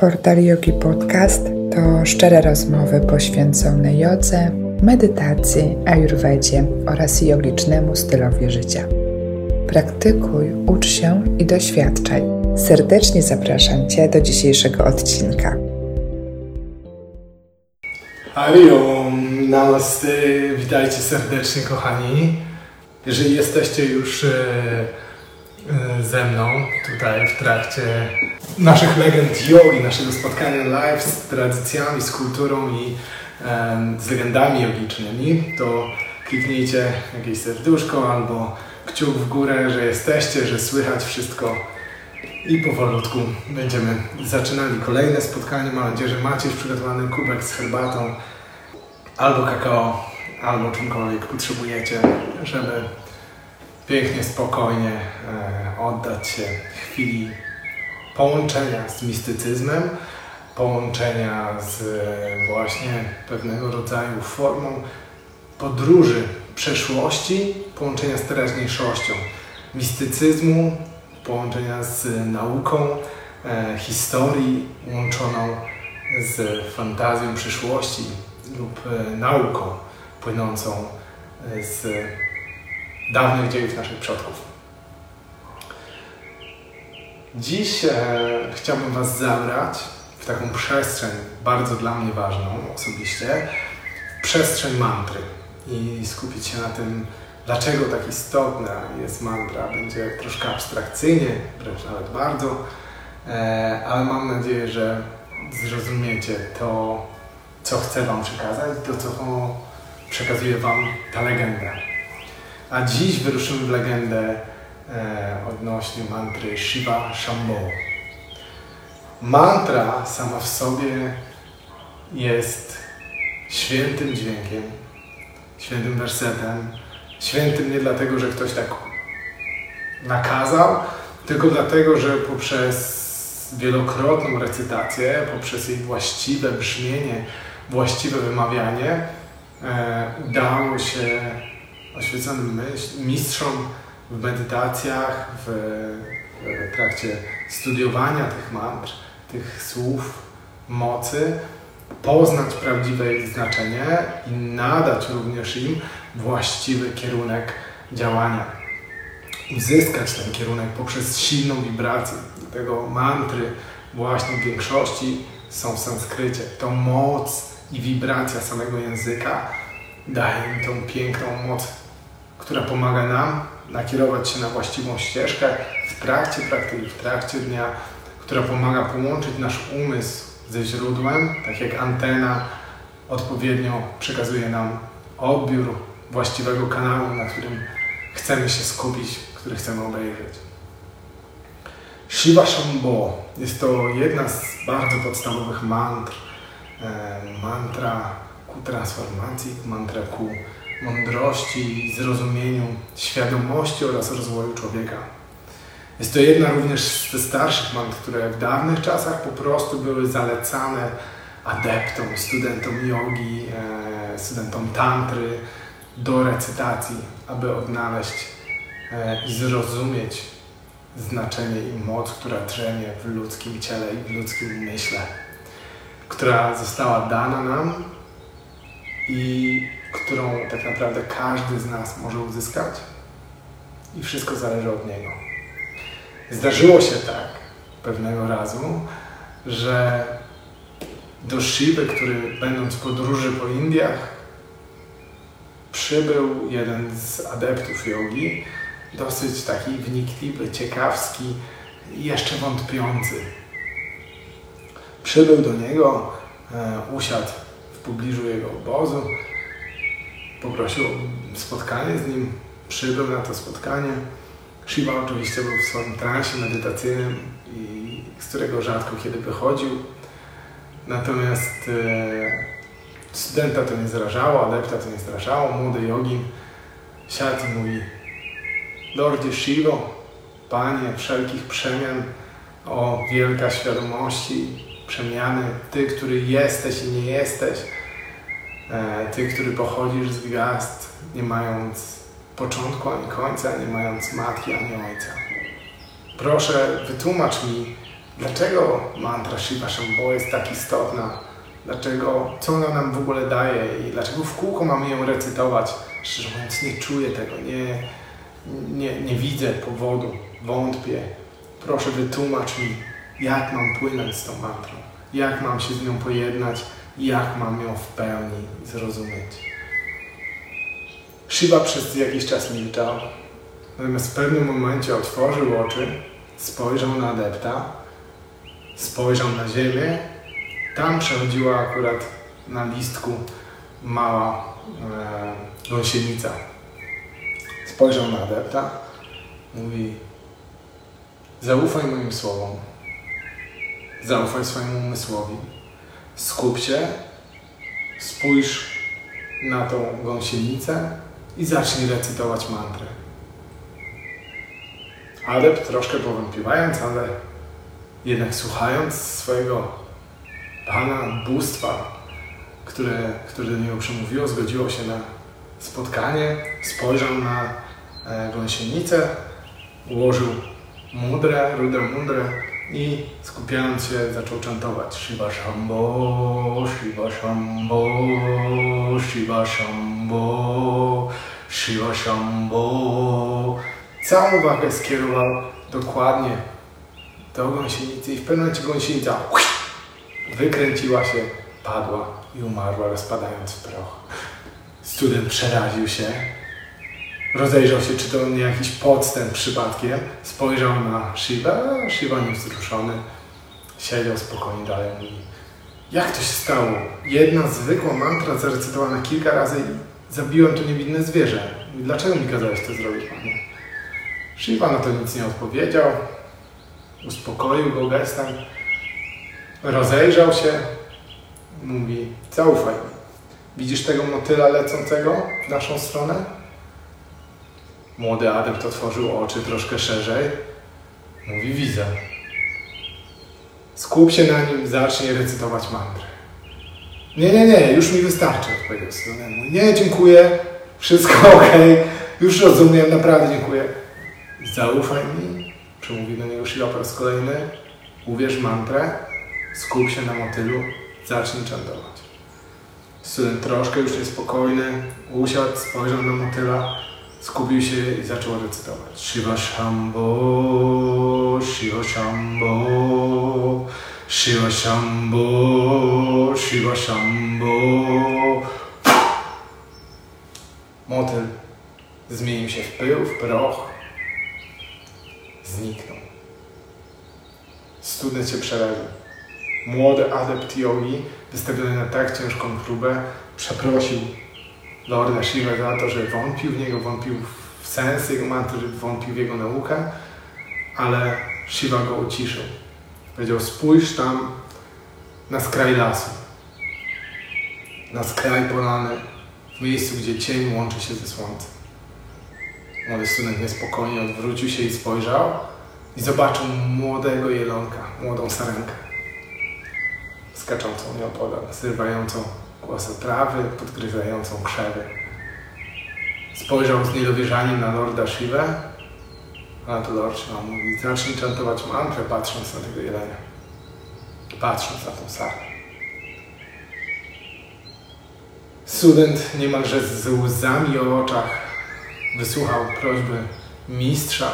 Portal Yogi Podcast to szczere rozmowy poświęcone jodze, medytacji, ayurvedzie oraz jogicznemu stylowi życia. Praktykuj, ucz się i doświadczaj. Serdecznie zapraszam Cię do dzisiejszego odcinka. Hariom, um, namaste, witajcie serdecznie kochani. Jeżeli jesteście już e, e, ze mną tutaj w trakcie naszych legend yogi, naszego spotkania live z tradycjami, z kulturą i z legendami yogicznymi, to kliknijcie jakieś serduszko albo kciuk w górę, że jesteście, że słychać wszystko i powolutku będziemy zaczynali kolejne spotkanie. Mam nadzieję, że macie już przygotowany kubek z herbatą albo kakao, albo czymkolwiek potrzebujecie, żeby pięknie, spokojnie e, oddać się chwili połączenia z mistycyzmem, połączenia z e, właśnie pewnego rodzaju formą podróży przeszłości, połączenia z teraźniejszością, mistycyzmu, połączenia z nauką, e, historii łączoną z fantazją przyszłości lub e, nauką płynącą z dawnych dziejów naszych przodków. Dziś e, chciałbym Was zabrać w taką przestrzeń bardzo dla mnie ważną osobiście, przestrzeń mantry i skupić się na tym, dlaczego tak istotna jest mantra. Będzie troszkę abstrakcyjnie, wręcz nawet bardzo, e, ale mam nadzieję, że zrozumiecie to, co chcę Wam przekazać, to co przekazuje Wam ta legenda. A dziś wyruszymy w legendę odnośnie mantry Shiva Shambho. Mantra sama w sobie jest świętym dźwiękiem, świętym wersetem. Świętym nie dlatego, że ktoś tak nakazał, tylko dlatego, że poprzez wielokrotną recytację, poprzez jej właściwe brzmienie, właściwe wymawianie, e, udało się oświeconym mistrzom w medytacjach, w, w trakcie studiowania tych mantr, tych słów mocy, poznać prawdziwe ich znaczenie i nadać również im właściwy kierunek działania. Uzyskać ten kierunek poprzez silną wibrację. Dlatego mantry właśnie w większości są w sanskrycie. To moc i wibracja samego języka daje im tą piękną moc, która pomaga nam nakierować się na właściwą ścieżkę w trakcie praktyki, w trakcie dnia, która pomaga połączyć nasz umysł ze źródłem, tak jak antena odpowiednio przekazuje nam odbiór właściwego kanału, na którym chcemy się skupić, który chcemy obejrzeć. Shiva Shambho jest to jedna z bardzo podstawowych mantr. E, mantra ku transformacji, mantra ku mądrości, zrozumieniu, świadomości oraz rozwoju człowieka. Jest to jedna również ze starszych mantr, które w dawnych czasach po prostu były zalecane adeptom, studentom jogi, e, studentom tantry do recytacji, aby odnaleźć e, i zrozumieć znaczenie i moc, która drzemie w ludzkim ciele i w ludzkim myśle, która została dana nam i którą tak naprawdę każdy z nas może uzyskać i wszystko zależy od niego. Zdarzyło się tak pewnego razu, że do Shiby, który będąc w podróży po Indiach, przybył jeden z adeptów jogi, dosyć taki wnikliwy, ciekawski jeszcze wątpiący. Przybył do niego, e, usiadł w pobliżu jego obozu, poprosił o spotkanie z nim, przybył na to spotkanie. Shiva oczywiście był w swoim transie medytacyjnym, i z którego rzadko kiedy wychodził. Natomiast e, studenta to nie zrażało, adepta to nie zrażało, młody jogin siadł i mówi Lordzie Shivo, Panie wszelkich przemian, o wielka świadomości, przemiany, Ty, który jesteś i nie jesteś, ty, który pochodzisz z gwiazd, nie mając początku ani końca, nie mając matki ani ojca. Proszę, wytłumacz mi, dlaczego mantra Shiva Shambho jest tak istotna, dlaczego, co ona nam w ogóle daje i dlaczego w kółko mamy ją recytować. Szczerze mówiąc, nie czuję tego, nie, nie, nie widzę powodu, wątpię. Proszę wytłumacz mi, jak mam płynąć z tą mantrą, jak mam się z nią pojednać, jak mam ją w pełni zrozumieć. Shiva przez jakiś czas milczał, natomiast w pewnym momencie otworzył oczy, spojrzał na adepta, spojrzał na ziemię. Tam przechodziła akurat na listku mała e, gąsienica. Spojrzał na adepta, mówi zaufaj moim słowom, zaufaj swojemu umysłowi, skup się, spójrz na tą gąsienicę i zacznij recytować mantrę. Adept troszkę powątpiewając, ale jednak słuchając swojego Pana, bóstwa, które, które do niego przemówiło, zgodziło się na spotkanie, spojrzał na e, gąsienicę, ułożył mudrę, rudę mudrę i skupiając się zaczął czantować Shiva Shambho, Shiva Shambho, Shiva Shambho, Shiva Shambho. Całą uwagę skierował dokładnie do gąsienicy i w pewnym momencie gąsienica wykręciła się, padła i umarła, rozpadając w proch. Student przeraził się, rozejrzał się, czy to nie jakiś podstęp przypadkiem, spojrzał na Shiva, a Shiva niewzruszony, siedział spokojnie dalej mówi, jak to się stało? Jedna zwykła mantra zarecytowana kilka razy i zabiłem to niewinne zwierzę. Dlaczego mi kazałeś to zrobić, panie? Shiva na to nic nie odpowiedział, uspokoił go gestem, rozejrzał się, mówi, zaufaj mi. Widzisz tego motyla lecącego w naszą stronę? Młody adept otworzył oczy troszkę szerzej. Mówi, widzę. Skup się na nim, zacznij recytować mantrę. Nie, nie, nie, już mi wystarczy, odpowiedział student. Nie, dziękuję, wszystko ok, już rozumiem, naprawdę dziękuję. Zaufaj mi, przemówi do niego raz kolejny, uwierz mantrę, skup się na motylu, zacznij czantować. Student troszkę już niespokojny, usiadł, spojrzał na motyla, skupił się i zaczął recytować. Shiva Shambho, Shiva Shambho, Shiva Shambho, Shiva Shambho. Motyl zmienił się w pył, w proch, zniknął. Student się przeraził. Młody adept yogi, wystawiony na tak ciężką próbę, przeprosił Lorda Shiva za to, że wątpił w niego, wątpił w sens jego mantry, wątpił w jego naukę, ale Shiva go uciszył. Powiedział, spójrz tam na skraj lasu, na skraj polany, w miejscu, gdzie cień łączy się ze słońcem. Młody student niespokojnie odwrócił się i spojrzał i zobaczył młodego jelonka, młodą sarenkę, skaczącą nieopodal, zrywającą trawy, podgryzającą krzewy. Spojrzał z niedowierzaniem na Lorda Shivę, a to Lord Shiva mówi, zacznij czantować mantrę, patrząc na tego jelenia. Patrząc na tą sarę. Student niemalże z łzami o oczach wysłuchał prośby mistrza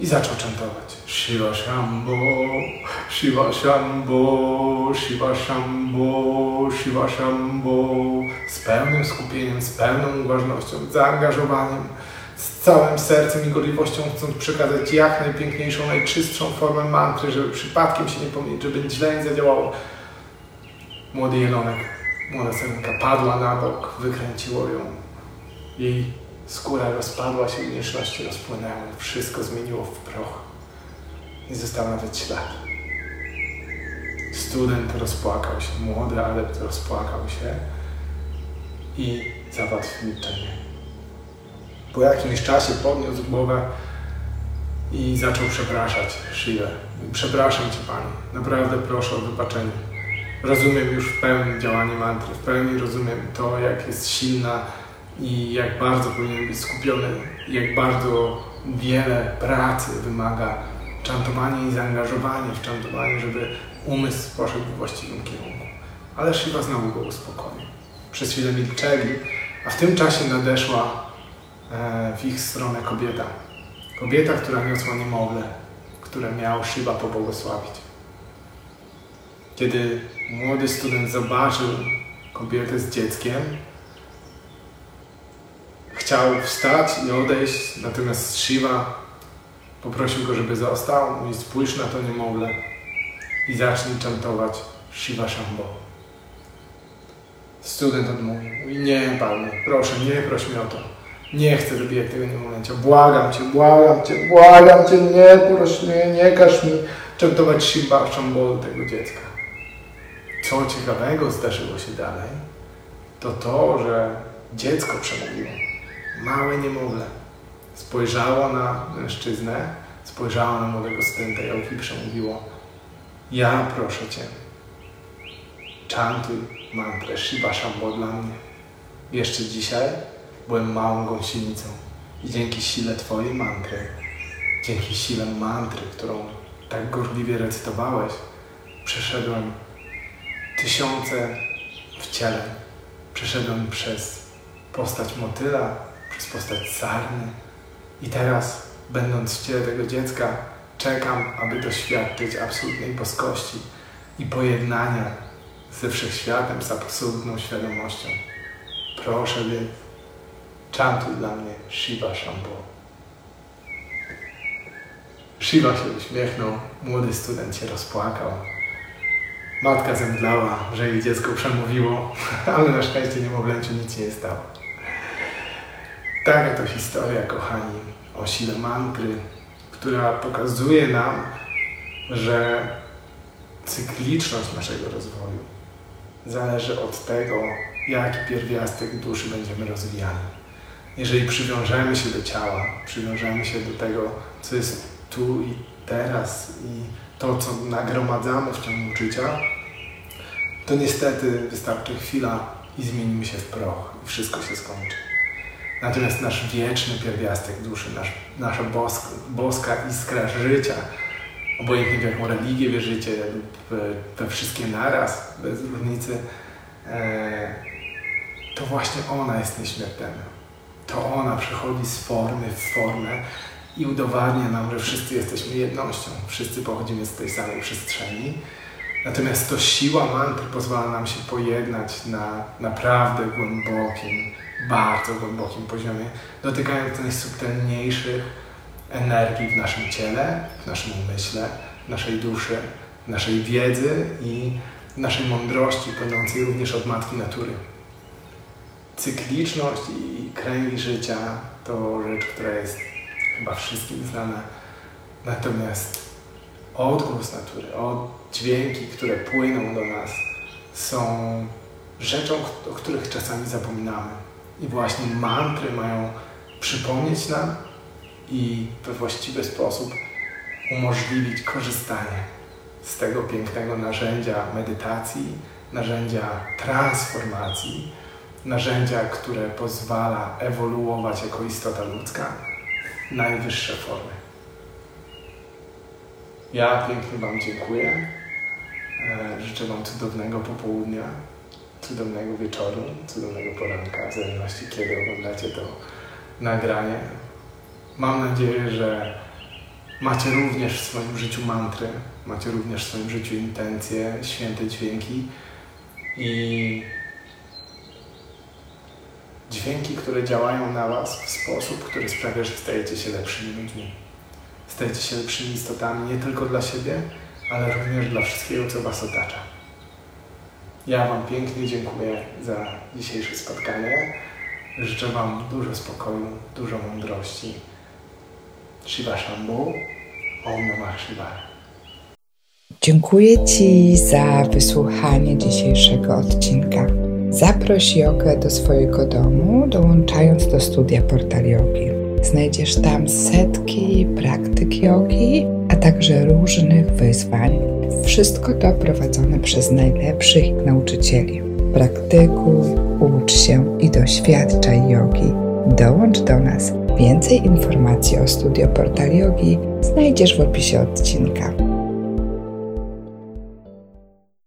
i zaczął czantować. Shiva Shambho, Shiva Shambho, Shiva Shambho, Shiva Shambho. Z pełnym skupieniem, z pełną uważnością, zaangażowaniem, z całym sercem i gorliwością chcąc przekazać jak najpiękniejszą, najczystszą formę mantry, żeby przypadkiem się nie pomylić, żeby źle nie zadziałało. Młody jelonek, młoda serenka padła na bok, wykręciło ją. Jej skóra rozpadła się, wnętrzności rozpłynęły, wszystko zmieniło w proch. Nie został nawet ślad. Student rozpłakał się, młody adept rozpłakał się i zapadł w milczenie. Po jakimś czasie podniósł głowę i zaczął przepraszać Shivę. Przepraszam Cię Pani, naprawdę proszę o wybaczenie. Rozumiem już w pełni działanie mantry, w pełni rozumiem to, jak jest silna i jak bardzo powinien być skupiony, jak bardzo wiele pracy wymaga czantowanie i zaangażowanie w czantowanie, żeby umysł poszedł w właściwym kierunku. Ale Shiva znowu go uspokoił. Przez chwilę milczeli, a w tym czasie nadeszła e, w ich stronę kobieta. Kobieta, która niosła niemowlę, które miał Shiva pobłogosławić. Kiedy młody student zobaczył kobietę z dzieckiem, chciał wstać i odejść, natomiast Shiva poprosił go, żeby został i spójrz na to niemowlę i zacznij czantować Shiva Shambho. Student odmówił. Nie, panie, proszę, nie proś mnie o to. Nie chcę zabijać tego niemowlęcia. Błagam cię, błagam cię, błagam cię, nie proś mnie, nie każ mi czantować Shiva Shambho tego dziecka. Co ciekawego zdarzyło się dalej, to to, że dziecko przemówiło. Małe niemowlę. Spojrzało na mężczyznę, spojrzało na młodego studenta i przemówiło ja proszę Cię, czantuj mantrę Shiva Shambho dla mnie. Jeszcze dzisiaj byłem małą gąsienicą i dzięki sile Twojej mantry, dzięki sile mantry, którą tak gorliwie recytowałeś, przeszedłem tysiące wcieleń. Przeszedłem przez postać motyla, przez postać sarny i teraz, będąc w ciele tego dziecka, Czekam, aby doświadczyć absolutnej boskości i pojednania ze wszechświatem, z absolutną świadomością. Proszę więc, czantuj dla mnie Shiva Shambho. Shiva się uśmiechnął, młody student się rozpłakał. Matka zemdlała, że jej dziecko przemówiło, ale na szczęście niemowlęciu nic nie stało. Taka to historia, kochani, o sile mantry, która pokazuje nam, że cykliczność naszego rozwoju zależy od tego, jaki pierwiastek duszy będziemy rozwijali. Jeżeli przywiążemy się do ciała, przywiążemy się do tego, co jest tu i teraz i to, co nagromadzamy w ciągu życia, to niestety wystarczy chwila i zmienimy się w proch i wszystko się skończy. Natomiast nasz wieczny pierwiastek duszy, nasz, nasza boska, boska iskra życia, obojętnie w jaką religię wierzycie lub we wszystkie naraz, bez różnicy, e, to właśnie ona jest nieśmiertelna. To ona przychodzi z formy w formę i udowadnia nam, że wszyscy jesteśmy jednością, wszyscy pochodzimy z tej samej przestrzeni. Natomiast to siła mantry pozwala nam się pojednać na naprawdę głębokim, bardzo głębokim poziomie, dotykając najsubtelniejszych energii w naszym ciele, w naszym umyśle, w naszej duszy, w naszej wiedzy i naszej mądrości płynącej również od Matki Natury. Cykliczność i kręgi życia to rzecz, która jest chyba wszystkim znana. Natomiast odgłos natury, od dźwięki, które płyną do nas, są rzeczą, o których czasami zapominamy. I właśnie mantry mają przypomnieć nam i we właściwy sposób umożliwić korzystanie z tego pięknego narzędzia medytacji, narzędzia transformacji, narzędzia, które pozwala ewoluować jako istota ludzka najwyższe formy. Ja pięknie Wam dziękuję. E, życzę Wam cudownego popołudnia cudownego wieczoru, cudownego poranka, w zależności kiedy oglądacie to nagranie. Mam nadzieję, że macie również w swoim życiu mantry, macie również w swoim życiu intencje, święte dźwięki i dźwięki, które działają na Was w sposób, który sprawia, że stajecie się lepszymi ludźmi. Stajecie się lepszymi istotami nie tylko dla siebie, ale również dla wszystkiego, co Was otacza. Ja Wam pięknie dziękuję za dzisiejsze spotkanie. Życzę Wam dużo spokoju, dużo mądrości. Shiva Shambhu, Om Namah Shivaya. Dziękuję Ci za wysłuchanie dzisiejszego odcinka. Zaproś jogę do swojego domu, dołączając do studia Portal Yogi. Znajdziesz tam setki praktyk jogi, a także różnych wyzwań. Wszystko to prowadzone przez najlepszych nauczycieli. Praktykuj, ucz się i doświadczaj jogi. Dołącz do nas Więcej informacji o Studio Portal Yogi znajdziesz w opisie odcinka.